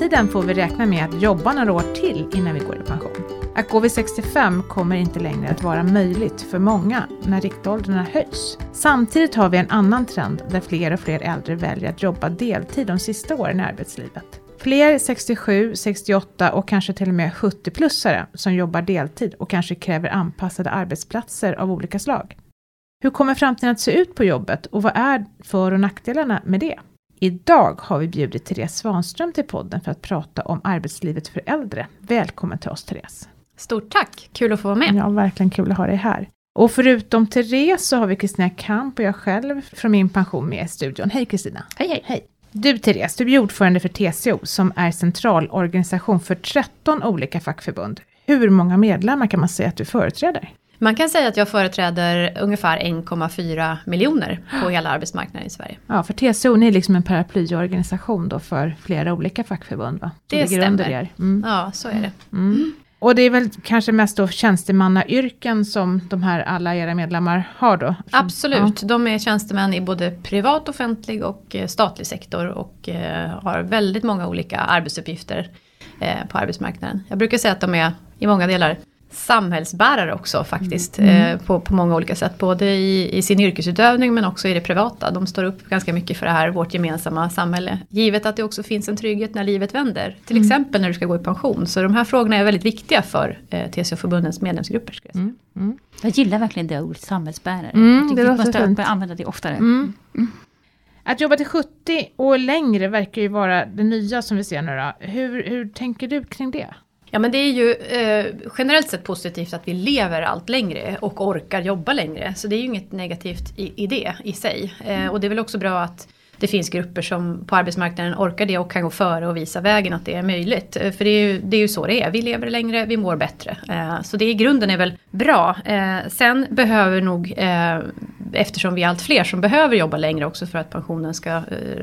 framtiden får vi räkna med att jobba några år till innan vi går i pension. Att gå vid 65 kommer inte längre att vara möjligt för många när riktåldrarna höjs. Samtidigt har vi en annan trend där fler och fler äldre väljer att jobba deltid de sista åren i arbetslivet. Fler 67, 68 och kanske till och med 70-plussare som jobbar deltid och kanske kräver anpassade arbetsplatser av olika slag. Hur kommer framtiden att se ut på jobbet och vad är för och nackdelarna med det? Idag har vi bjudit Therese Svanström till podden för att prata om arbetslivet för äldre. Välkommen till oss Therese! Stort tack! Kul att få vara med. Ja, verkligen kul att ha dig här. Och förutom Therese så har vi Kristina Kamp och jag själv från Min Pension med i studion. Hej Kristina! Hej hej! Hej! Du Therese, du är ordförande för TCO som är centralorganisation för 13 olika fackförbund. Hur många medlemmar kan man säga att du företräder? Man kan säga att jag företräder ungefär 1,4 miljoner på hela arbetsmarknaden i Sverige. Ja, för TCO ni är liksom en paraplyorganisation då för flera olika fackförbund va? Som det stämmer. Mm. Ja, så är det. Mm. Och det är väl kanske mest då tjänstemannayrken som de här alla era medlemmar har då? Absolut, ja. de är tjänstemän i både privat, offentlig och eh, statlig sektor och eh, har väldigt många olika arbetsuppgifter eh, på arbetsmarknaden. Jag brukar säga att de är i många delar samhällsbärare också faktiskt. Mm. Eh, på, på många olika sätt. Både i, i, sin yrkesutövning men också i det privata. De står upp ganska mycket för det här, vårt gemensamma samhälle. Givet att det också finns en trygghet när livet vänder. Till mm. exempel när du ska gå i pension. Så de här frågorna är väldigt viktiga för eh, TCO-förbundens medlemsgrupper. Ska jag. Mm. mm. jag gillar verkligen det ordet samhällsbärare. Mm, jag tycker vi måste börja använda det oftare. Mm. Att jobba till 70 och längre verkar ju vara det nya som vi ser nu då. Hur, hur tänker du kring det? Ja men det är ju eh, generellt sett positivt att vi lever allt längre och orkar jobba längre. Så det är ju inget negativt i, i det i sig. Eh, och det är väl också bra att det finns grupper som på arbetsmarknaden orkar det och kan gå före och visa vägen att det är möjligt. Eh, för det är ju, det är ju så det är, vi lever längre, vi mår bättre. Eh, så det i grunden är väl bra. Eh, sen behöver nog, eh, eftersom vi är allt fler som behöver jobba längre också för att pensionen ska eh,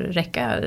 räcka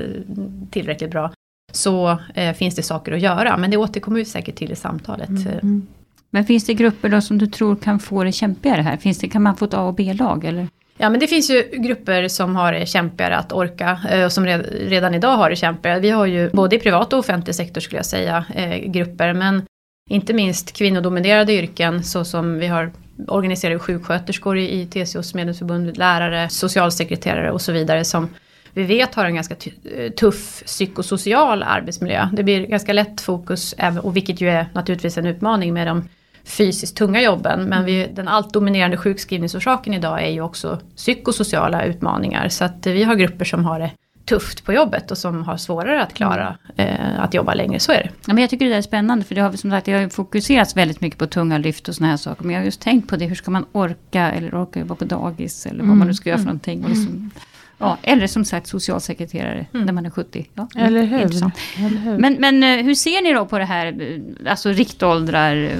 tillräckligt bra, så eh, finns det saker att göra. Men det återkommer vi säkert till i samtalet. Mm. mm. Men finns det grupper då som du tror kan få det kämpigare här? Finns det, kan man få ett A och B-lag eller? Ja men det finns ju grupper som har det kämpigare att orka eh, och som redan idag har det kämpigare. Vi har ju både i privat och offentlig sektor skulle jag säga eh, grupper men inte minst kvinnodominerade yrken så som vi har organiserade sjuksköterskor i TCOs medlemsförbund, lärare, socialsekreterare och så vidare som vi vet har en ganska eh, tuff psykosocial arbetsmiljö. Det blir ganska lätt fokus, och vilket ju är naturligtvis en utmaning med de fysiskt tunga jobben. Men vi, den allt dominerande sjukskrivningsorsaken idag är ju också psykosociala utmaningar. Så att vi har grupper som har det tufft på jobbet och som har svårare att klara eh, att jobba längre. Så är det. Ja, men jag tycker det är spännande för det har som sagt det har fokuserats väldigt mycket på tunga lyft och såna här saker. Men jag har just tänkt på det, hur ska man orka eller orka jobba på dagis eller vad man nu ska göra för mm. någonting. Och liksom, Ja, eller som sagt socialsekreterare mm. när man är 70. Ja, eller, hur? eller hur? Men, men eh, hur ser ni då på det här, alltså riktåldrar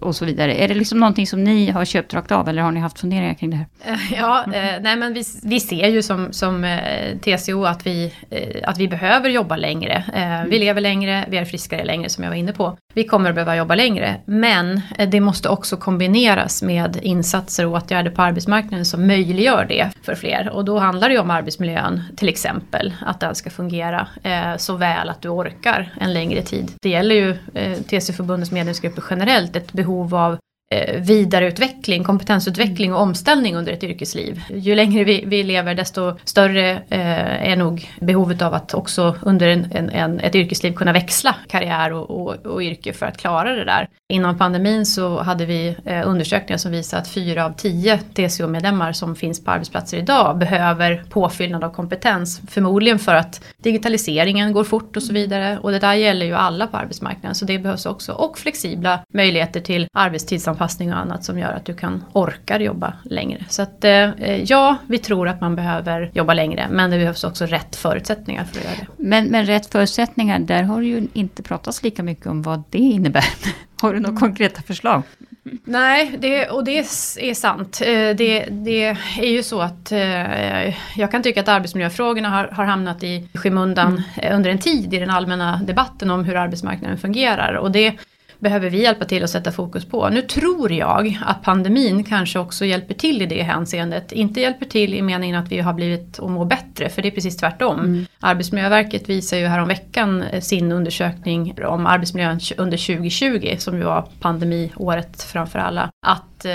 och så vidare. Är det liksom någonting som ni har köpt rakt av eller har ni haft funderingar kring det här? Eh, ja, eh, nej men vi, vi ser ju som, som eh, TCO att vi, eh, att vi behöver jobba längre. Vi mm. lever längre, vi är friskare längre som jag var inne på. Vi kommer att behöva jobba längre, men det måste också kombineras med insatser och åtgärder på arbetsmarknaden som möjliggör det för fler. Och då handlar det ju om arbetsmiljön till exempel, att den ska fungera så väl att du orkar en längre tid. Det gäller ju TCO-förbundets medlemsgrupper generellt, ett behov behov av eh, vidareutveckling, kompetensutveckling och omställning under ett yrkesliv. Ju längre vi, vi lever desto större eh, är nog behovet av att också under en, en, en, ett yrkesliv kunna växla karriär och, och, och, yrke för att klara det där. Innan pandemin så hade vi eh, undersökningar som visar att fyra av tio TCO-medlemmar som finns på arbetsplatser idag behöver påfyllnad av kompetens. Förmodligen för att digitaliseringen går fort och så vidare. Och det där gäller ju alla på arbetsmarknaden så det behövs också. Och flexibla möjligheter till arbetstidsanpassning och annat som gör att du kan orka jobba längre. Så att eh, eh, ja, vi tror att man behöver jobba längre men det behövs också rätt förutsättningar för att göra det. Men, men rätt förutsättningar, där har det ju inte pratats lika mycket om vad det innebär. Har du några mm. konkreta förslag? Nej, det, och det är sant. Eh, det, det, är ju så att eh, jag kan tycka att arbetsmiljöfrågorna har, har hamnat i skymundan mm. Under en tid i den allmänna debatten om hur arbetsmarknaden fungerar. Och det behöver vi hjälpa till att sätta fokus på. Nu tror jag att pandemin kanske också hjälper till i det hänseendet. Inte hjälper till i meningen att vi har blivit och mår bättre, för det är precis tvärtom. Mm. Arbetsmiljöverket visar ju häromveckan eh, sin undersökning om arbetsmiljön under 2020 som ju var pandemiåret framför alla. Att eh,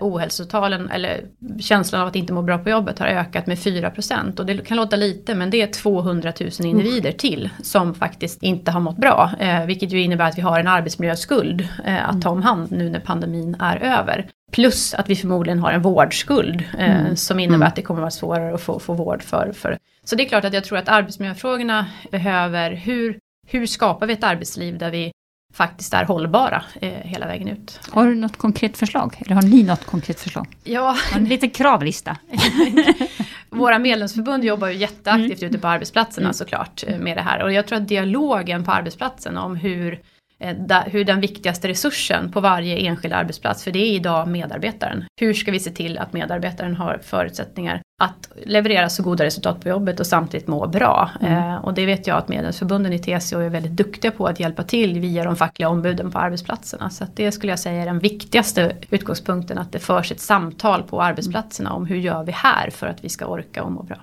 ohälsotalen eller känslan av att inte må bra på jobbet har ökat med 4% och det kan låta lite men det är 200 000 individer till som faktiskt inte har mått bra. Eh, vilket ju innebär att vi har en arbetsmiljöskuld eh, att ta om hand nu när pandemin är över. Plus att vi förmodligen har en vårdskuld eh, mm. som innebär mm. att det kommer vara svårare att få, få vård för, för. Så det är klart att jag tror att arbetsmiljöfrågorna behöver, hur, hur skapar vi ett arbetsliv där vi faktiskt är hållbara eh, hela vägen ut. Har du något konkret förslag? Eller har ni något konkret förslag? Ja. En liten kravlista. Våra medlemsförbund jobbar ju jätteaktivt mm. ute på arbetsplatserna mm. såklart eh, med det här. Och jag tror att dialogen på arbetsplatsen om hur hur den viktigaste resursen på varje enskild arbetsplats, för det är idag medarbetaren. Hur ska vi se till att medarbetaren har förutsättningar att leverera så goda resultat på jobbet och samtidigt må bra. Mm. Eh, och det vet jag att medlemsförbunden i TCO är väldigt duktiga på att hjälpa till via de fackliga ombuden på arbetsplatserna. Så det skulle jag säga är den viktigaste utgångspunkten, att det förs ett samtal på arbetsplatserna om hur gör vi här för att vi ska orka och må bra.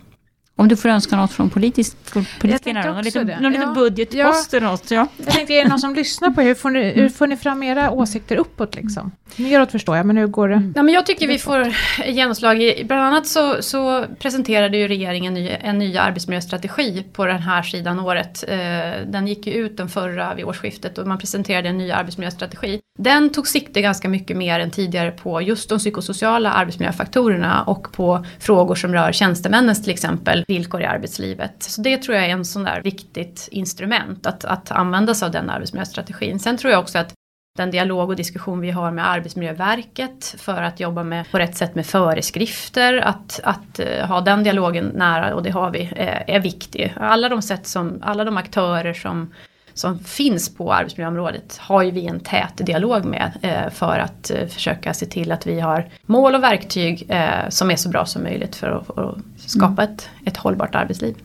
Om du får önska något från politikerna, någon liten, någon liten ja. budgetpost eller något. Ja. Jag tänkte, är det någon som lyssnar på hur får ni, hur får ni fram era åsikter uppåt liksom? Neråt förstår jag, men hur går det? Ja, men jag tycker vi får genomslag i, bland annat så, så presenterade ju regeringen ny, en ny arbetsmiljöstrategi på den här sidan året. Eh, den gick ju ut den förra vid årsskiftet och man presenterade en ny arbetsmiljöstrategi. Den tog sikte ganska mycket mer än tidigare på just de psykosociala arbetsmiljöfaktorerna och på frågor som rör tjänstemännens till exempel villkor i arbetslivet. Så det tror jag är en sån där viktigt instrument att, att använda sig av den arbetsmiljöstrategin. Sen tror jag också att den dialog och diskussion vi har med Arbetsmiljöverket för att jobba med, på rätt sätt med föreskrifter, att, att eh, ha den dialogen nära, och det har vi, är, är viktig. Alla de sätt som, alla de aktörer som som finns på arbetsmiljöområdet har ju vi en tät dialog med eh, för att eh, försöka se till att vi har mål och verktyg eh, som är så bra som möjligt för att, för att skapa mm. ett, ett hållbart arbetsliv.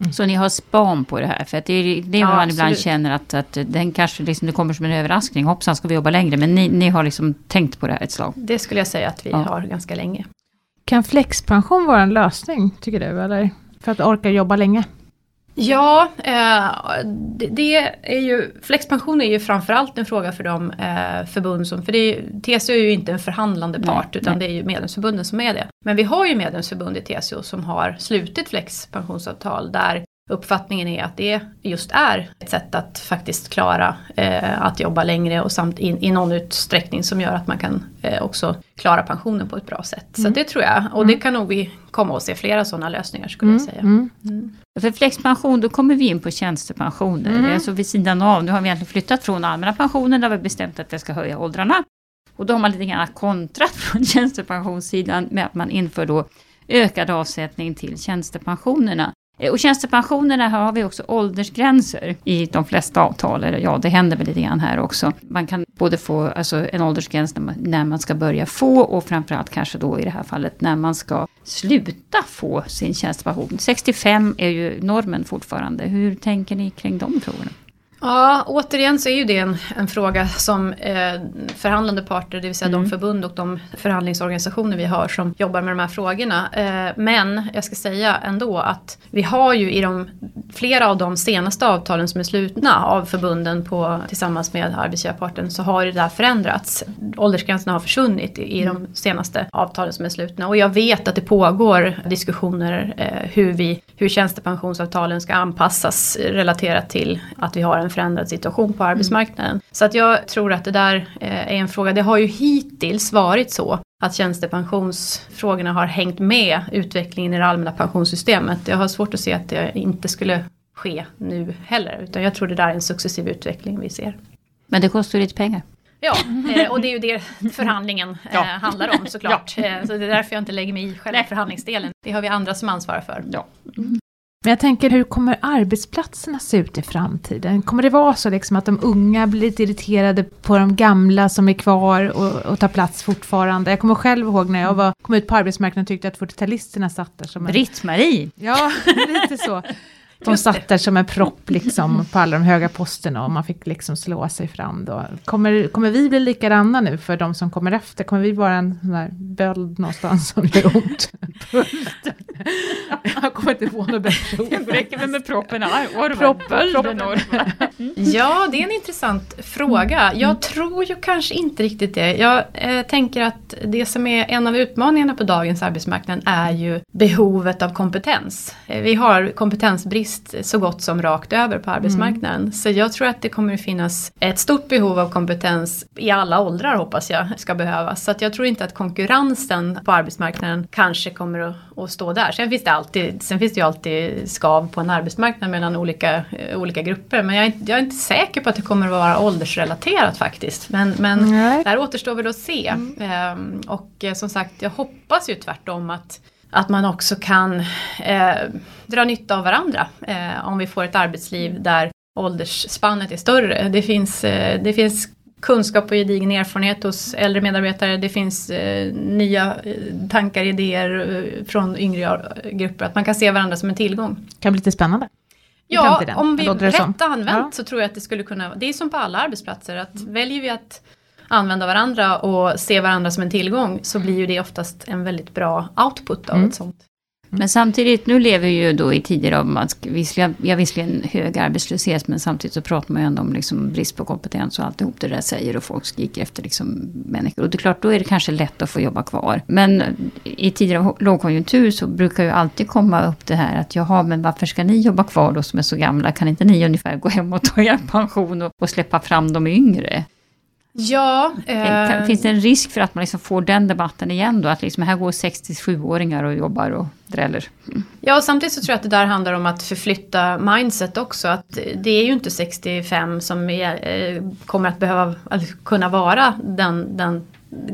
Mm. Så ni har span på det här? För att det är det ja, man absolut. ibland känner att, att den kanske liksom, det kommer som en överraskning. Hoppsan ska vi jobba längre. Men ni, ni har liksom tänkt på det här ett slag? Det skulle jag säga att vi ja. har ganska länge. Kan flexpension vara en lösning, tycker du? Eller? För att orka jobba länge? Ja, eh, det, är ju, flexpension är ju framförallt en fråga för de eh, förbund som, för det är, TCO är ju inte en förhandlande part nej, utan nej. det är ju medlemsförbunden som är det. Men vi har ju medlemsförbund i TCO som har slutit flexpensionsavtal där uppfattningen är att det just är ett sätt att faktiskt klara eh, att jobba längre och samt in, i någon utsträckning som gör att man kan eh, också klara pensionen på ett bra sätt. Mm. Så det tror jag, och det mm. kan nog vi komma att se flera sådana lösningar skulle mm. jag säga. Mm. mm. För flexpension, då kommer vi in på tjänstepensioner. Mm. Alltså vid sidan av, nu har vi egentligen flyttat från allmänna pensionen där vi bestämt att det ska höja åldrarna. Och då har man lite grann kontrat från tjänstepensionssidan med att man inför då ökad avsättning till tjänstepensionerna. Eh, och tjänstepensionerna har vi också åldersgränser i de flesta avtal. Eller ja, det händer väl lite grann här också. Man kan både få alltså, en åldersgräns när man, när man ska börja få och framförallt kanske då i det här fallet när man ska sluta få sin tjänstepension. 65 är ju normen fortfarande. Hur tänker ni kring de frågorna? Ja, återigen så är ju det en, en fråga som eh, förhandlande parter, det vill säga mm. de förbund och de förhandlingsorganisationer vi har som jobbar med de här frågorna. Eh, men jag ska säga ändå att vi har ju i de, flera av de senaste avtalen som är slutna av förbunden på, tillsammans med arbetsgivarparten så har det där förändrats. Åldersgränserna har försvunnit i, i mm. de senaste avtalen som är slutna och jag vet att det pågår diskussioner eh, hur, vi, hur tjänstepensionsavtalen ska anpassas relaterat till att vi har en förändrad situation på arbetsmarknaden. Mm. Så att jag tror att det där eh, är en fråga, det har ju hittills varit så att tjänstepensionsfrågorna har hängt med utvecklingen i det allmänna pensionssystemet. Jag har svårt att se att det inte skulle ske nu heller, utan jag tror det där är en successiv utveckling vi ser. Men det kostar ju lite pengar. Ja, eh, och det är ju det förhandlingen ja. handlar om såklart. Ja. Så det är därför jag inte lägger mig i själva Nej. förhandlingsdelen. Det har vi andra som ansvarar för. Ja. Mm. Men jag tänker, hur kommer arbetsplatserna se ut i framtiden? Kommer det vara så liksom att de unga blir lite irriterade på de gamla som är kvar och, och tar plats fortfarande? Jag kommer själv ihåg när jag var, kom ut på arbetsmarknaden och tyckte att 40-talisterna satt där som Britt-Marie! Ja, lite så. De Just satt där som en propp liksom på alla de höga posterna och man fick liksom slå sig fram då. Kommer, kommer vi bli likadana nu för de som kommer efter? Kommer vi vara en sån där böld någonstans som gör ont? Jag kommer inte på något bättre ord. Det räcker väl med proppen Bölden proppen. Ja, det är en intressant fråga. Jag tror ju kanske inte riktigt det. Jag eh, tänker att det som är en av utmaningarna på dagens arbetsmarknad är ju behovet av kompetens. Eh, vi har kompetensbrist så gott som rakt över på arbetsmarknaden. Så jag tror att det kommer att finnas ett stort behov av kompetens i alla åldrar hoppas jag ska behövas. Så att jag tror inte att konkurrensen på arbetsmarknaden kanske kommer att, att stå där. Sen finns, det alltid, sen finns det ju alltid skav på en arbetsmarknad mellan olika, eh, olika grupper. Men jag är, inte- jag är inte säker på att det kommer att vara åldersrelaterat faktiskt. Men, men Nej. där återstår väl att se. Ehm, och eh, som sagt, jag hoppas ju tvärtom att att man också kan eh, dra nytta av varandra eh, om vi får ett arbetsliv där åldersspannet är större. Det finns, eh, det finns kunskap och gedigen erfarenhet hos äldre medarbetare. Det finns eh, nya eh, tankar, idéer eh, från yngre grupper. Att man kan se varandra som en tillgång. kan bli lite spännande. Ja, framtiden, om vi det som. rätt använt Ja. så tror jag att det skulle kunna, det är som på alla arbetsplatser, att väljer vi att använda varandra och se varandra som en tillgång så blir ju det oftast en väldigt bra output av Mm. ett sånt. Men samtidigt, nu lever vi ju då i tider av att visserligen, ja, visserligen hög arbetslöshet, men samtidigt så pratar man ju ändå om liksom brist på kompetens och alltihop det där säger och folk skriker efter liksom människor. Och det är klart, då är det kanske lätt att få jobba kvar. Men i tider av lågkonjunktur så brukar ju alltid komma upp det här att jaha, men varför ska ni jobba kvar då som är så gamla? Kan inte ni ungefär gå hem och ta er pension och, och släppa fram de yngre? Ja, eh, Finns det en risk för att man liksom får den debatten igen då? Att liksom här går 67-åringar och jobbar och dräller. ja, och samtidigt så tror jag att det där handlar om att förflytta mindset också. Att det är ju inte 65 som är, eh, kommer att behöva kunna vara den, den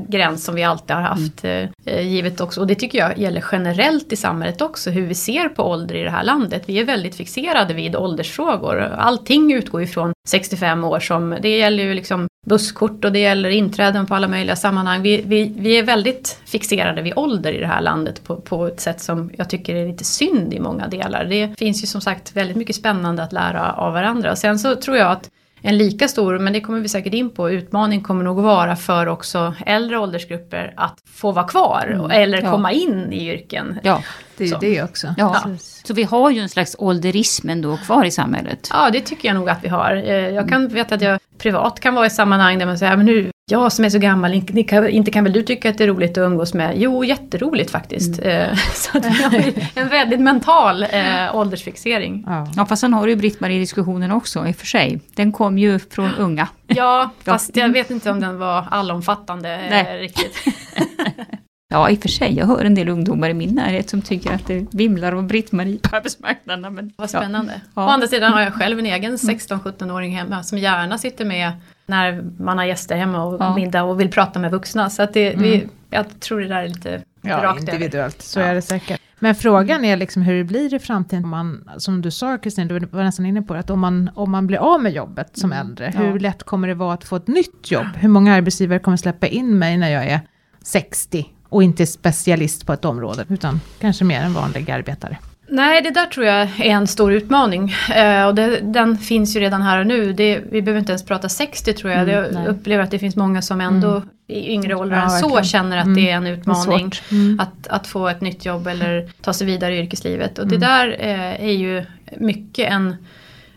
gräns som vi alltid har haft. Mm. Eh, givet också, och det tycker jag gäller generellt i samhället också, hur vi ser på ålder i det här landet. Vi är väldigt fixerade vid åldersfrågor. Allting utgår ifrån 65 år som, det gäller ju liksom busskort och det gäller inträden på alla möjliga sammanhang. Vi, vi, vi är väldigt fixerade vid ålder i det här landet på, på ett sätt som jag tycker är lite synd i många delar. Det finns ju som sagt väldigt mycket spännande att lära av varandra. Sen så tror jag att en lika stor, men det kommer vi säkert in på, utmaning kommer nog vara för också äldre åldersgrupper att få vara kvar eller ja. komma in i yrken. Ja, Det är ju Så. det också. Ja. Precis. så vi har ju en slags ålderism ändå kvar i samhället. Ja, det tycker jag nog att vi har. Eh, Jag kan veta att jag privat kan vara i sammanhang där man säger, men nu, jag som är så gammal, inte kan, inte kan väl du tycka att det är roligt att umgås med? Jo, jätteroligt faktiskt. Eh, Så att vi har en väldigt mental eh, åldersfixering. Ja. Ja, fast sen har du ju Britt-Marie-diskussionen också i och för sig. Den kom ju från unga. Ja, fast jag vet inte om den var allomfattande eh, riktigt. Ja, i och för sig. Jag hör en del ungdomar i min närhet som tycker att det vimlar om Britt-Marie på arbetsmarknaden. Men, Vad spännande. Ja. Å andra sidan har jag själv en egen 16-17-åring hemma som gärna sitter med när man har gäster hemma och Ja. middag och vill prata med vuxna. Så att det, vi, jag tror det där är lite Ja, rakt över. individuellt, så Ja. är det säkert. Men frågan är liksom hur det blir i framtiden, om man, som du sa Kristin, du var nästan inne på det, att om man, om man blir av med jobbet som äldre, Ja. hur lätt kommer det vara att få ett nytt jobb? Hur många arbetsgivare kommer släppa in mig när jag är 60 och inte är specialist på ett område, utan kanske mer en vanlig arbetare? Nej, det där tror jag är en stor utmaning. Eh, och det, den finns ju redan här och nu. Det, vi behöver inte ens prata 60 tror jag. Mm, jag upplever att det finns många som ändå Mm. i yngre åldrar Ja, än så verkligen. känner att Mm. det är en är utmaning. svårt. Mm. Att, att få ett nytt jobb eller ta sig vidare i yrkeslivet. Och det Mm. där eh, är ju mycket en,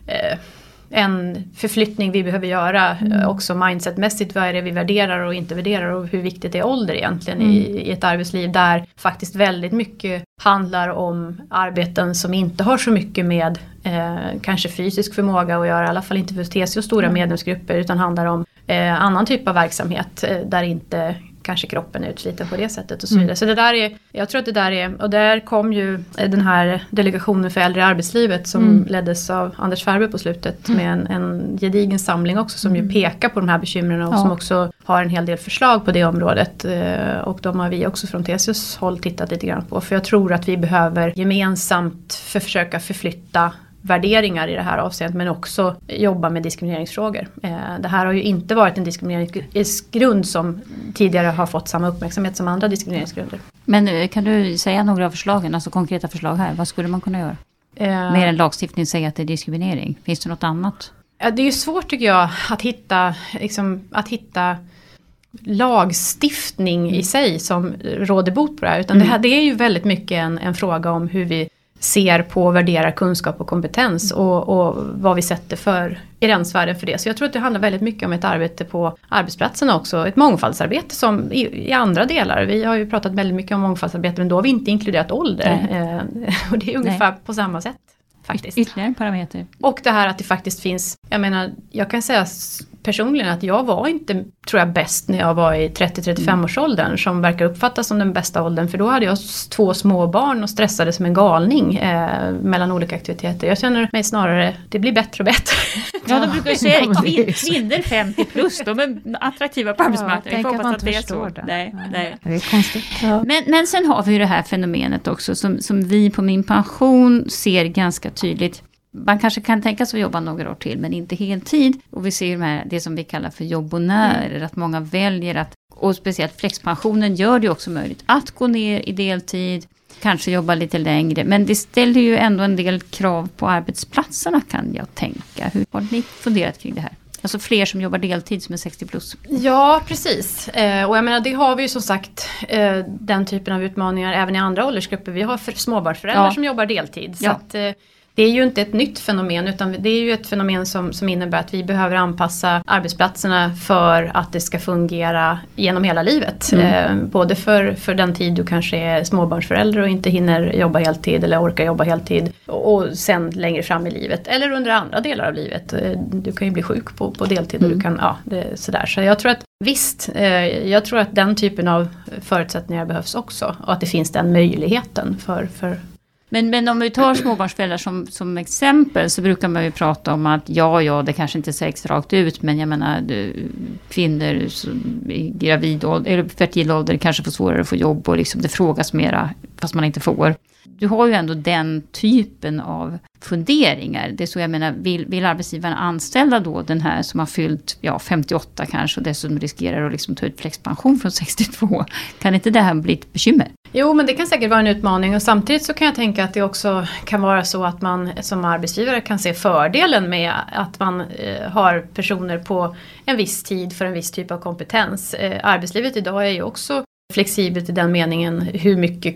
eh, en förflyttning vi behöver göra. Mm. Eh, också mindsetmässigt, vad är det vi värderar och inte värderar och hur viktigt är ålder egentligen Mm. i, i ett arbetsliv där faktiskt väldigt mycket handlar om arbeten som inte har så mycket med eh, kanske fysisk förmåga att göra, i alla fall inte för TCO stora Mm. medlemsgrupper utan handlar om eh, annan typ av verksamhet eh, där inte kanske kroppen är utsliten på det sättet och så Mm. vidare. Så det där är, jag tror att det där är, och där kom ju eh, den här delegationen för äldre i arbetslivet som Mm. leddes av Anders Färber på slutet med en, en gedigen samling också som Mm. ju pekar på de här bekymren och Ja. som också har en hel del förslag på det området. Eh, Och de har vi också från TCOs håll tittat lite grann på. För jag tror att vi behöver gemensamt för försöka förflytta värderingar i det här avseendet men också jobba med diskrimineringsfrågor. Eh, Det här har ju inte varit en diskrimineringsgrund som tidigare har fått samma uppmärksamhet som andra diskrimineringsgrunder. Men eh, kan du säga några av förslagen, alltså konkreta förslag här? Vad skulle man kunna göra? Eh, Mer än lagstiftning säger att det är diskriminering. Finns det något annat? Det är ju svårt tycker jag att hitta, liksom, att hitta lagstiftning i sig som råder bot på det här. Utan det, här, det är ju väldigt mycket en, en fråga om hur vi ser på och värderar kunskap och kompetens och, och vad vi sätter för gränsvärden för det. Så jag tror att det handlar väldigt mycket om ett arbete på arbetsplatserna också. Ett mångfaldsarbete som i, i andra delar. Vi har ju pratat väldigt mycket om mångfaldsarbete men då har vi inte inkluderat ålder. Eh, och det är ungefär Nej. på samma sätt. Faktiskt. Ytterligare en parameter. Och det här att det faktiskt finns, jag menar, jag kan säga personligen att jag var inte, tror jag, bäst när jag var i 30-35 års åldern som verkar uppfattas som den bästa åldern. För då hade jag två små barn och stressade som en galning eh, mellan olika aktiviteter. Jag känner mig snarare, det blir bättre och bättre. Ja, de brukar ju säga Ja, kvin- så. kvinnor 50 plus, de är attraktiva på arbetsmarknaden. tänk Jag att hoppas man att inte det är förstår så. det. Nej, nej. Det är konstigt. Men, men sen har vi ju det här fenomenet också som, som vi på Min Pension ser ganska tydligt. Man kanske kan tänka sig att jobba några år till men inte heltid. Och vi ser ju de här, det som vi kallar för jobbonärer, att många väljer att, och speciellt flexpensionen gör det också möjligt att gå ner i deltid, kanske jobba lite längre. Men det ställer ju ändå en del krav på arbetsplatserna kan jag tänka. Hur har ni funderat kring det här? Alltså fler som jobbar deltid som är 60 plus. Ja, precis. Eh, och jag menar, det har vi ju som sagt eh, den typen av utmaningar även i andra åldersgrupper. Vi har för småbarnsföräldrar Ja. som jobbar deltid. Så Ja. att, eh, det är ju inte ett nytt fenomen utan det är ju ett fenomen som, som innebär att vi behöver anpassa arbetsplatserna för att det ska fungera genom hela livet. Eh, både för, för den tid du kanske är småbarnsförälder och inte hinner jobba heltid eller orkar jobba heltid. Och, och sen längre fram i livet eller under andra delar av livet. Eh, du kan ju bli sjuk på, på deltid och du kan, ja, det, är sådär. Så jag tror att visst, eh, jag tror att den typen av förutsättningar behövs också. Och att det finns den möjligheten för, för men, men om vi tar småbarnsföräldrar som, som exempel så brukar man ju prata om att ja, ja, det kanske inte sägs rakt ut, men jag menar du, kvinnor i gravid ålder, eller fertil ålder kanske får svårare att få jobb och liksom det frågas mera fast man inte får. Du har ju ändå den typen av funderingar. Det är så jag menar, vill, vill arbetsgivaren anställa då den här som har fyllt ja, 58 kanske och dessutom riskerar att liksom ta ut flexpension från 62. Kan inte det här bli ett bekymmer? Jo men det kan säkert vara en utmaning och samtidigt så kan jag tänka att det också kan vara så att man som arbetsgivare kan se fördelen med att man eh, har personer på en viss tid för en viss typ av kompetens. Eh, arbetslivet idag är ju också flexibelt i den meningen hur mycket,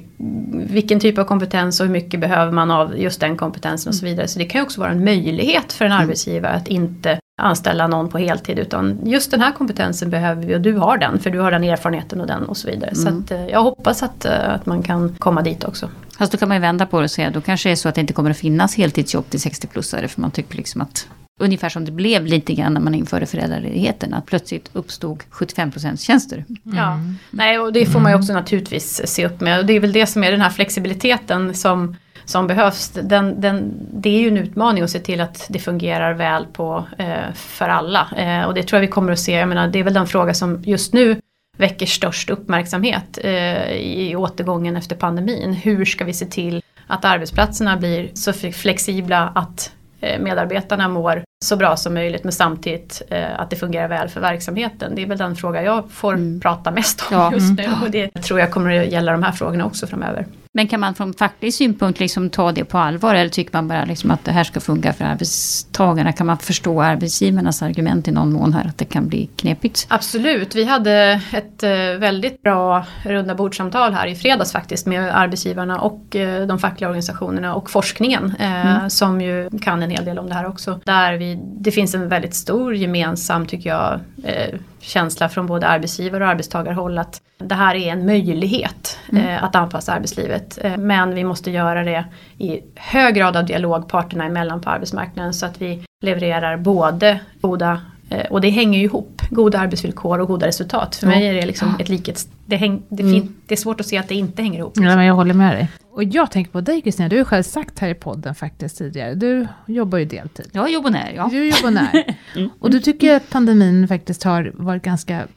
vilken typ av kompetens och hur mycket behöver man av just den kompetensen och så vidare. Så det kan ju också vara en möjlighet för en arbetsgivare att inte anställa någon på heltid utan just den här kompetensen behöver vi och du har den för du har den erfarenheten och den och så vidare. Så att, eh, jag hoppas att, eh, att man kan komma dit också. Fast då kan man ju vända på det och säga då kanske det är så att det inte kommer att finnas heltidsjobb till 60-plussare. För man tycker liksom att ungefär som det blev lite grann när man införde föräldraledigheten. Att plötsligt uppstod 75% tjänster. Ja, nej och det får man ju också naturligtvis se upp med. Och det är väl det som är den här flexibiliteten som, som behövs. Den, den, det är ju en utmaning att se till att det fungerar väl på, eh, för alla. Eh, och det tror jag vi kommer att se, jag menar det är väl den fråga som just nu väcker störst uppmärksamhet eh, i återgången efter pandemin. Hur ska vi se till att arbetsplatserna blir så flexibla att eh, medarbetarna mår så bra som möjligt men samtidigt eh, att det fungerar väl för verksamheten. Det är väl den fråga jag får prata mest om Ja. just nu och det tror jag kommer att gälla de här frågorna också framöver. Men kan man från facklig synpunkt liksom ta det på allvar? Eller tycker man bara liksom att det här ska funka för arbetstagarna? Kan man förstå arbetsgivarnas argument i någon mån här? Att det kan bli knepigt? Absolut, vi hade ett eh, väldigt bra runda bordsamtal här i fredags faktiskt med arbetsgivarna och eh, de fackliga organisationerna och forskningen eh, som ju kan en hel del om det här också. Där vi, det finns en väldigt stor gemensam, tycker jag, eh, känsla från både arbetsgivare och arbetstagarhåll att det här är en möjlighet eh, att anpassa arbetslivet. Eh, men vi måste göra det i hög grad av dialog parterna emellan på arbetsmarknaden så att vi levererar både goda Och det hänger ju ihop, goda arbetsvillkor och goda resultat. För mig är det liksom ett likhets... Det, häng, det, fin, det är svårt att se att det inte hänger ihop. Ja, men jag håller med dig. Och jag tänker på dig Kristina, du har själv sagt här i podden faktiskt tidigare, du jobbar ju deltid. Ja, jobbonär, ja. Du jobbar när. Och du tycker att pandemin faktiskt har varit ganska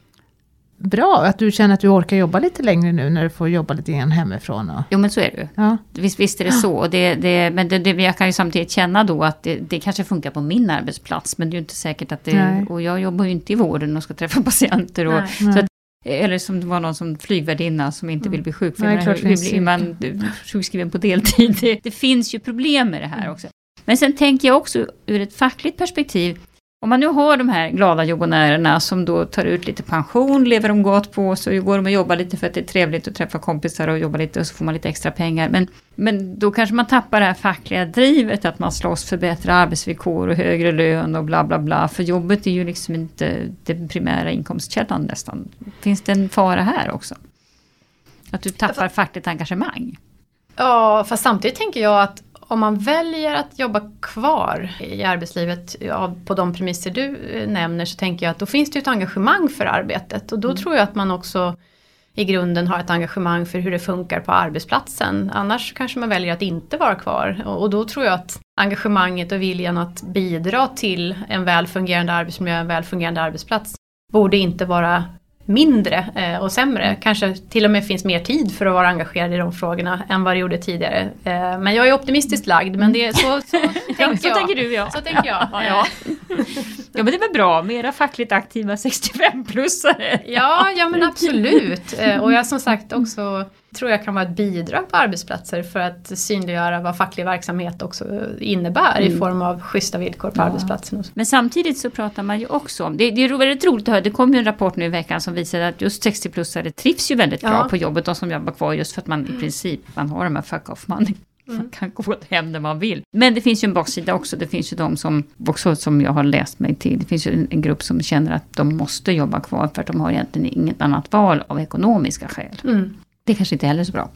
bra, att du känner att du orkar jobba lite längre nu när du får jobba lite grann hemifrån. Och, Jo, men så är det ju. ja. Visst, visst är det så. Och det, det, men det, det, jag kan ju samtidigt känna då att det, det kanske funkar på min arbetsplats. Men det är ju inte säkert att det... Nej. Och jag jobbar ju inte i vården och ska träffa patienter. Och, Nej. så att Eller som det var någon som flygvärdinna som inte Mm. vill bli Nej, sjukskriven. klart hur, hur blir man sjukskriven på deltid? Det, det finns ju problem med det här också. Men sen tänker jag också ur ett fackligt perspektiv. Om man nu har de här glada jobbonärerna som då tar ut lite pension, lever de gott på, så går de och jobbar lite för att det är trevligt att träffa kompisar och jobba lite och så får man lite extra pengar. Men, men då kanske man tappar det här fackliga drivet, att man slåss för bättre arbetsvillkor och högre lön och bla bla bla. För jobbet är ju liksom inte den primära inkomstkällan nästan. Finns det en fara här också? Att du tappar fackligt engagemang? Ja, fast samtidigt tänker jag att om man väljer att jobba kvar i arbetslivet på de premisser du eh, nämner så tänker jag att då finns det ett engagemang för arbetet. Och då tror jag att man också i grunden har ett engagemang för hur det funkar på arbetsplatsen. Annars kanske man väljer att inte vara kvar. Och, och då tror jag att engagemanget och viljan att bidra till en väl fungerande arbetsmiljö, en väl fungerande arbetsplats borde inte vara mindre eh, och sämre. Kanske till och med finns mer tid för att vara engagerad i de frågorna än vad det gjorde tidigare. Eh, men jag är optimistiskt lagd, men det är så, så tänker så jag. tänker du ja. Så tänker jag. Ja, ja. ja men det är väl bra, mera fackligt aktiva 65-plussare. Ja, ja men absolut. Eh, Och jag som sagt också tror jag kan vara ett bidrag på arbetsplatser för att synliggöra vad facklig verksamhet också innebär i form av schyssta villkor på arbetsplatsen. och så. Men samtidigt så pratar man ju också om, det, det är väldigt roligt att höra, det kom ju en rapport nu i veckan som visade att just 60-plussare trivs ju väldigt bra Ja. på jobbet, de som jobbar kvar, just för att man i princip, man har de här fuck off money. Man kan gå hem när man vill. Men det finns ju en baksida också. Det finns ju de som, också som jag har läst mig till, det finns ju en, en grupp som känner att de måste jobba kvar för att de har egentligen inget annat val av ekonomiska skäl. Mm. Det kanske inte heller är så bra.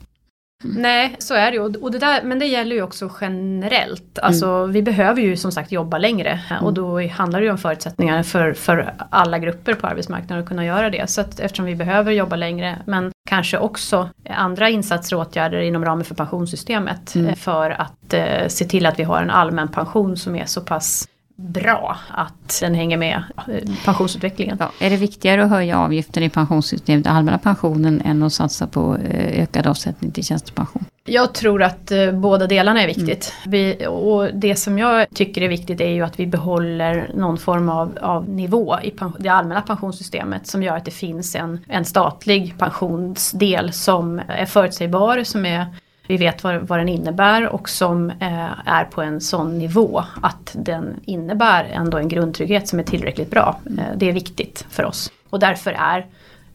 Nej, så är det ju. Och det där, men det gäller ju också generellt. Alltså, Vi behöver ju som sagt jobba längre och då handlar det ju om förutsättningar för, för alla grupper på arbetsmarknaden att kunna göra det. Så att eftersom vi behöver jobba längre, men kanske också andra insatser och åtgärder inom ramen för pensionssystemet Mm. eh, för att eh, se till att vi har en allmän pension som är så pass bra att den hänger med eh, pensionsutvecklingen. Ja, är det viktigare att höja avgiften i pensionssystemet, allmänna pensionen, än att satsa på eh, ökad avsättning till tjänstepension? Jag tror att eh, båda delarna är viktigt. Vi, och det som jag tycker är viktigt är ju att vi behåller någon form av, av nivå i det allmänna pensionssystemet som gör att det finns en, en statlig pensionsdel som är förutsägbar, som är vi vet vad, vad den innebär och som eh, är på en sån nivå att den innebär ändå en grundtrygghet som är tillräckligt bra. Eh, det är viktigt för oss. Och därför är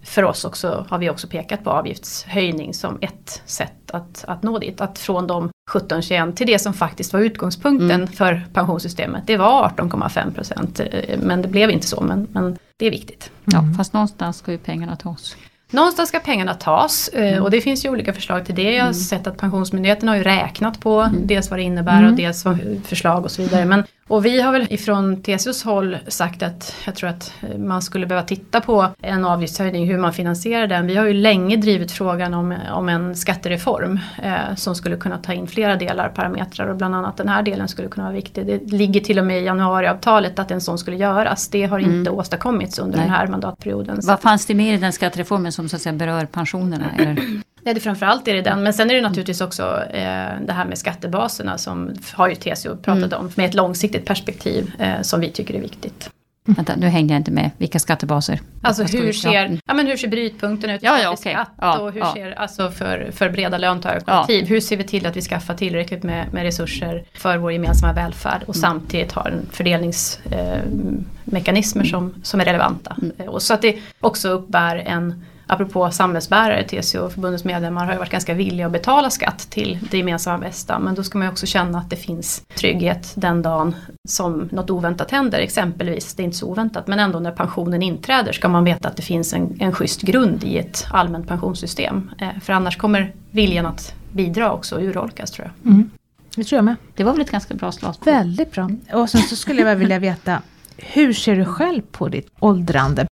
för oss också, har vi också pekat på avgiftshöjning som ett sätt att, att nå dit. Att från de 17-21 till det som faktiskt var utgångspunkten för pensionssystemet. Det var 18,5 procent. eh, Men det blev inte så. Men, men det är viktigt. Ja, fast någonstans ska ju pengarna tas. Någonstans ska pengarna tas eh, och det finns ju olika förslag till det. Jag har sett att Pensionsmyndigheten har ju räknat på dels vad det innebär och dels vad förslag och så vidare. Men, och vi har väl ifrån TCOs håll sagt att jag tror att man skulle behöva titta på en avgiftshöjning, hur man finansierar den. Vi har ju länge drivit frågan om, om en skattereform eh, som skulle kunna ta in flera delar, parametrar och bland annat den här delen skulle kunna vara viktig. Det ligger till och med i januariavtalet att en sån skulle göras. Det har inte åstadkommits under Nej. den här mandatperioden. Vad fanns det mer i den skattereformen som så att säga berör pensionerna? Eller? Nej, det framförallt är det den. Men sen är det naturligtvis också eh, det här med skattebaserna som har ju TCO pratat om med ett långsiktigt perspektiv eh, som vi tycker är viktigt. Vänta, nu hängde jag inte med. Vilka skattebaser? Alltså hur? Ja. ser, ja, men hur ser brytpunkten ut Ja, ja, okej. skatt Ja, och hur ja. ser, alltså för, för breda löntagarkollektiv, hur ser vi till att vi skaffar tillräckligt med, med resurser för vår gemensamma välfärd och samtidigt har en fördelningsmekanismer eh, som, som är relevanta. Eh, Och så att det också uppbär en Apropå samhällsbärare, TCO och förbundets medlemmar har ju varit ganska villiga att betala skatt till det gemensamma bästa. Men då ska man ju också känna att det finns trygghet den dagen som något oväntat händer. Exempelvis, det är inte så oväntat, men ändå när pensionen inträder ska man veta att det finns en, en schysst grund i ett allmänt pensionssystem. Eh, för annars kommer viljan att bidra också urholkas tror jag. Mm. Det tror jag med. Det var väl ett ganska bra slagskott? Väldigt bra. Och sen så skulle jag bara vilja veta, hur ser du själv på ditt åldrande?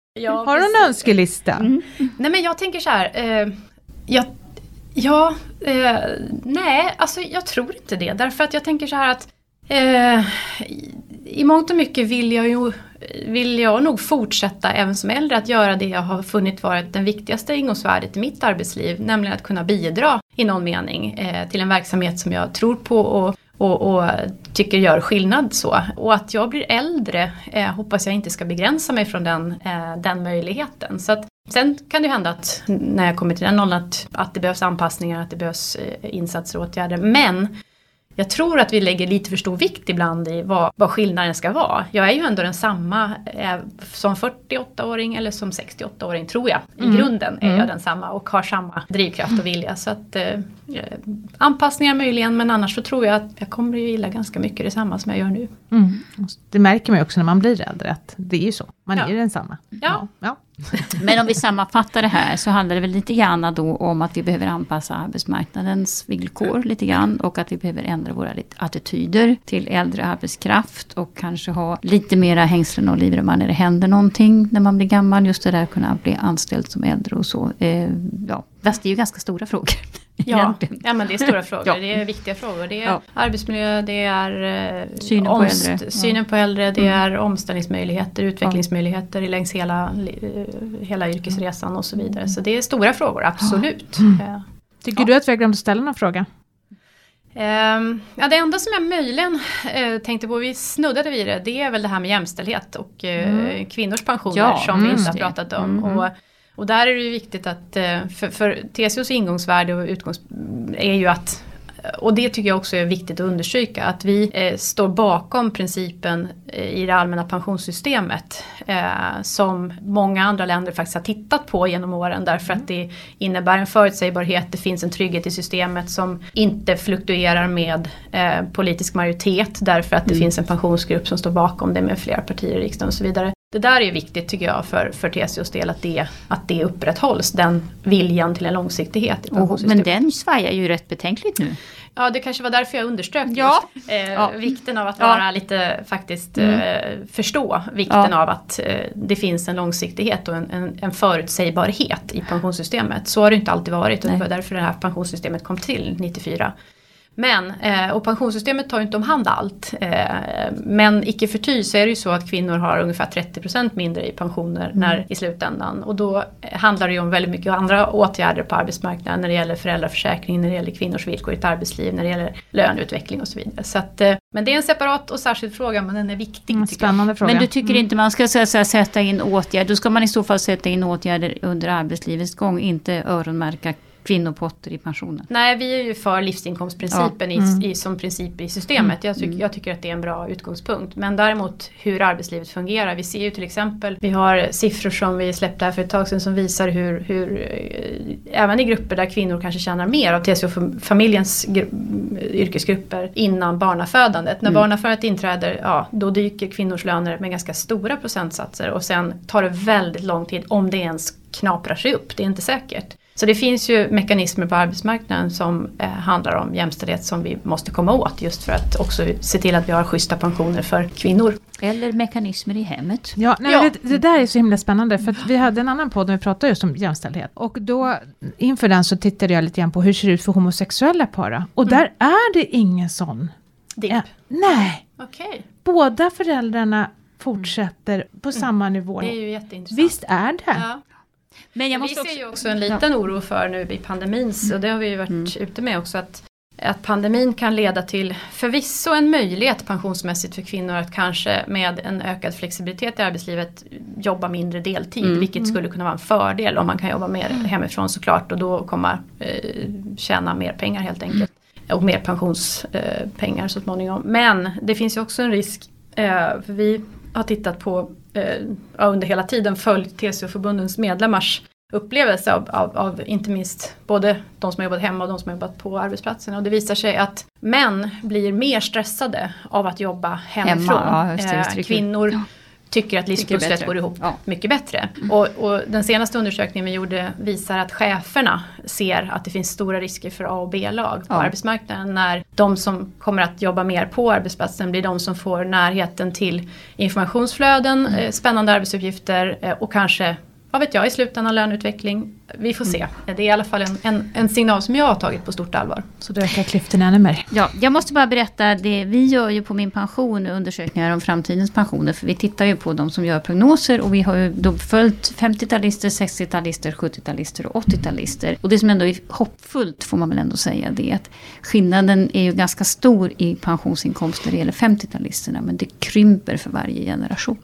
Har du en önskelista? Nej men jag tänker så här. Eh, jag, ja, eh, nej, alltså jag tror inte det. Därför att jag tänker så här att eh, i- i mångt och mycket vill jag ju vill jag nog fortsätta även som äldre att göra det jag har funnit varit den viktigaste ingångsvärdet i mitt arbetsliv. Nämligen att kunna bidra i någon mening eh, till en verksamhet som jag tror på och, och, och tycker gör skillnad så. Och att jag blir äldre eh, hoppas jag inte ska begränsa mig från den, eh, den möjligheten. Så att, sen kan det hända att när jag kommer till den åldern att, att det behövs anpassningar, att det behövs eh, insatser och åtgärder. Men jag tror att vi lägger lite för stor vikt ibland i vad, vad skillnaden ska vara. Jag är ju ändå densamma eh, som 48-åring eller som 68-åring tror jag. I mm. grunden är mm. jag densamma och har samma drivkraft och vilja. Så att, eh, eh, anpassningar möjligen men annars så tror jag att jag kommer att gilla ganska mycket detsamma som jag gör nu. Mm. Det märker man ju också när man blir äldre att det är ju så. Man ja. är densamma. Ja. ja. Men om vi sammanfattar det här så handlar det väl lite grann då om att vi behöver anpassa arbetsmarknadens villkor lite grann och att vi behöver ändra våra attityder till äldre arbetskraft och kanske ha lite mera hängslen och livremmar när det händer någonting när man blir gammal. Just det där att kunna bli anställd som äldre och så. Eh, ja, fast det är ju ganska stora frågor. Ja, ja men det är stora frågor, ja. det är viktiga frågor. Det är ja. arbetsmiljö, det är eh, synen, på äldre. synen på äldre, det mm. är omställningsmöjligheter, utvecklingsmöjligheter längs hela, eh, hela yrkesresan och så vidare. Så det är stora frågor, absolut. Mm. Tycker du att vi har glömt att ställa någon fråga? Um, ja, det enda som jag möjligen tänkte på, vi snuddade vid det, det är väl det här med jämställdhet och mm. kvinnors pensioner ja, som vi inte har pratat om. Mm. Och, och där är det ju viktigt att, uh, för, för TCOs ingångsvärde och utgångs är ju att och det tycker jag också är viktigt att understryka, att vi eh, står bakom principen eh, i det allmänna pensionssystemet eh, som många andra länder faktiskt har tittat på genom åren därför att det innebär en förutsägbarhet, det finns en trygghet i systemet som inte fluktuerar med eh, politisk majoritet därför att det mm. finns en pensionsgrupp som står bakom det med flera partier i riksdagen och så vidare. Det där är viktigt tycker jag för, för TCOs del att det, att det upprätthålls, den viljan till en långsiktighet. Oh, men den svajar ju rätt betänkligt nu. Ja det kanske var därför jag underströk ja. just, eh, ja. vikten av att vara ja. lite faktiskt mm. eh, förstå vikten av att eh, det finns en långsiktighet och en, en, en, förutsägbarhet i pensionssystemet. Så har det inte alltid varit och det var därför det här pensionssystemet kom till 94. Men, eh, och pensionssystemet tar ju inte om hand allt. Eh, men icke förty så är det ju så att kvinnor har ungefär 30% mindre i pensioner mm. när, i slutändan. Och då handlar det ju om väldigt mycket andra åtgärder på arbetsmarknaden när det gäller föräldraförsäkring, när det gäller kvinnors villkor i ett arbetsliv, när det gäller löneutveckling och så vidare. Så att, eh, men det är en separat och särskild fråga men den är viktig. Mm, spännande fråga. Men du tycker mm. inte man ska så, så, sätta in åtgärder, då ska man i så fall sätta in åtgärder under arbetslivets gång, inte öronmärka kvinnopotter i pensionen. Nej, vi är ju för livsinkomstprincipen ja. mm. i, som princip i systemet. Jag, tyck, mm. jag, tycker att det är en bra utgångspunkt. Men däremot hur arbetslivet fungerar. Vi ser ju till exempel, vi har siffror som vi släppte här för ett tag sedan som visar hur, hur eh, även i grupper där kvinnor kanske tjänar mer av TCO-familjens yrkesgrupper innan barnafödandet. När mm. barnafödandet inträder, ja då dyker kvinnors löner med ganska stora procentsatser och sen tar det väldigt lång tid om det ens knaprar sig upp, det är inte säkert. Så det finns ju mekanismer på arbetsmarknaden som eh, handlar om jämställdhet som vi måste komma åt just för att också se till att vi har schyssta pensioner för kvinnor. Eller mekanismer i hemmet. Ja, nej, ja. Det, det, där är så himla spännande för vi hade en annan podd där vi pratade just om jämställdhet. Och då inför den så tittade jag lite grann på hur det ser ut för homosexuella par. Och mm. där är det ingen sån. Dipp? Ja, nej. Okay. Båda föräldrarna fortsätter på mm. samma nivå. Det är ju jätteintressant. Visst är det. Ja. Men jag måste vi ser ju också en liten oro för nu i pandemin, så det har vi ju varit mm. ute med också. Att, att pandemin kan leda till förvisso en möjlighet pensionsmässigt för kvinnor att kanske med en ökad flexibilitet i arbetslivet jobba mindre deltid. Mm. Vilket skulle kunna vara en fördel om man kan jobba mer hemifrån såklart och då komma eh, tjäna mer pengar helt enkelt. Och mer pensionspengar eh, så småningom. Men det finns ju också en risk, eh, för vi har tittat på eh, under hela tiden följt TCO-förbundens medlemmars upplevelse av, av, av, inte minst både de som har jobbat hemma och de som har jobbat på arbetsplatsen. Och det visar sig att män blir mer stressade av att jobba hemifrån. Hemma, ja, det, eh, kvinnor ja tycker att livspusslet går ihop ja. mycket bättre. Mm. Och, och, den senaste undersökningen vi gjorde visar att cheferna ser att det finns stora risker för A och B-lag på ja. arbetsmarknaden. När de som kommer att jobba mer på arbetsplatsen blir de som får närheten till informationsflöden, mm. eh, spännande arbetsuppgifter eh, och kanske vad vet jag, i slutändan löneutveckling. Vi får se. Det är i alla fall en, en, en, signal som jag har tagit på stort allvar. Så då ökar klyftorna ännu mer. Ja, jag måste bara berätta, det, vi gör ju på Min Pension undersökningar om framtidens pensioner. För vi tittar ju på de som gör prognoser och vi har ju då följt 50-talister, 60-talister, 70-talister och 80-talister. Och det som ändå är hoppfullt får man väl ändå säga det är att skillnaden är ju ganska stor i pensionsinkomster när det gäller 50-talisterna. Men det krymper för varje generation.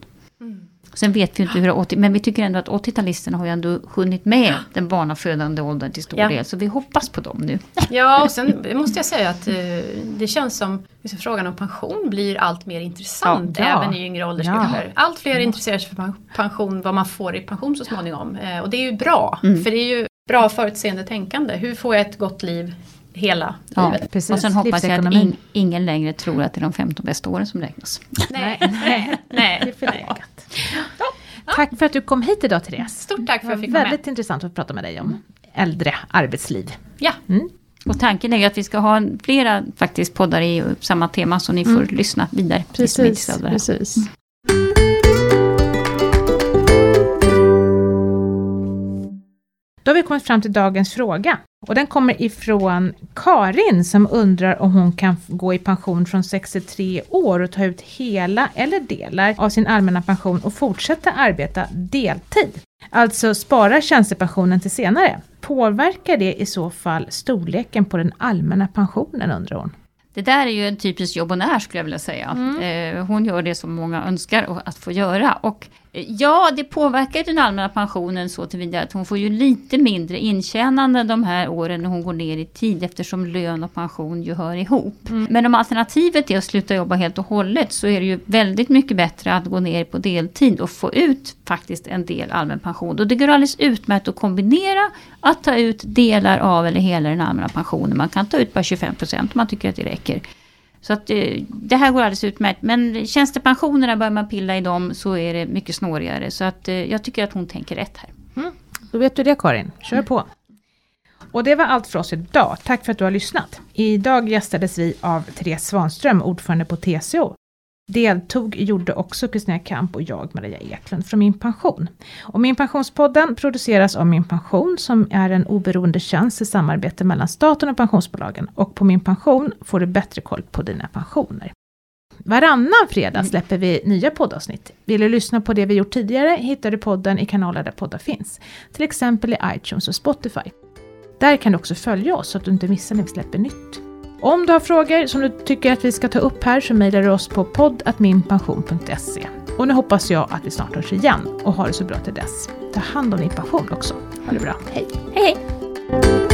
Sen vet vi inte hur 80, men vi tycker ändå att 80-talisterna har ju ändå hunnit med den barnafödande åldern till stor ja. del. Så vi hoppas på dem nu. Ja, och sen måste jag säga att eh, det känns som liksom, frågan om pension blir allt mer intressant. Ja, även i yngre åldersgrupper. Ja. Allt fler intresserar sig för pension, vad man får i pension så småningom. Eh, och det är ju bra. Mm. För det är ju bra förutseende tänkande. Hur får jag ett gott liv hela ja, livet. Precis. Och sen hoppas jag att in, ingen längre tror att det är de 15 bästa åren som räknas. Nej, nej, nej. Det är förlegat. Ja. Tack för att du kom hit idag Therese. Stort tack för att jag fick vara med. Väldigt intressant att prata med dig om äldre arbetsliv. Ja. Mm. Och tanken är ju att vi ska ha flera faktiskt poddar i samma tema så ni får mm. lyssna vidare. Precis, precis. Mm. Då har vi kommit fram till dagens fråga. Och den kommer ifrån Karin som undrar om hon kan gå i pension från 63 år och ta ut hela eller delar av sin allmänna pension och fortsätta arbeta deltid. Alltså spara tjänstepensionen till senare. Påverkar det i så fall storleken på den allmänna pensionen undrar hon? Det där är ju en typisk jobbonär skulle jag vilja säga. Mm. Eh, hon gör det som många önskar att få göra. Och Ja, det påverkar den allmänna pensionen så tillvida att hon får ju lite mindre intjänande de här åren när hon går ner i tid eftersom lön och pension ju hör ihop. Mm. Men om alternativet är att sluta jobba helt och hållet så är det ju väldigt mycket bättre att gå ner på deltid och få ut faktiskt en del allmän pension. Och det går alldeles utmärkt att kombinera att ta ut delar av eller hela den allmänna pensionen. Man kan ta ut bara 25 procent om man tycker att det räcker. Så att eh, det här går alldeles utmärkt. Men tjänstepensionerna, börjar man pilla i dem så är det mycket snårigare. Så att eh, jag tycker att hon tänker rätt här. Mm. Då vet du det Karin, kör på. Och det var allt för oss idag. Tack för att du har lyssnat. Idag gästades vi av Therese Svanström, ordförande på TCO. Deltog gjorde också Kristina Kamp och jag, Maria Eklund, från Min Pension. Och Min Pensionspodden produceras av Min Pension som är en oberoende tjänst i samarbete mellan staten och pensionsbolagen. Och på Min Pension får du bättre koll på dina pensioner. Varannan fredag släpper vi nya poddavsnitt. Vill du lyssna på det vi gjort tidigare hittar du podden i kanaler där poddar finns. Till exempel i iTunes och Spotify. Där kan du också följa oss så att du inte missar när vi släpper nytt. Om du har frågor som du tycker att vi ska ta upp här så mejlar du oss på podd.minpension.se. Och nu hoppas jag att vi snart hörs igen och har det så bra till dess. Ta hand om din pension också. Ha det bra. Hej! Hej hej!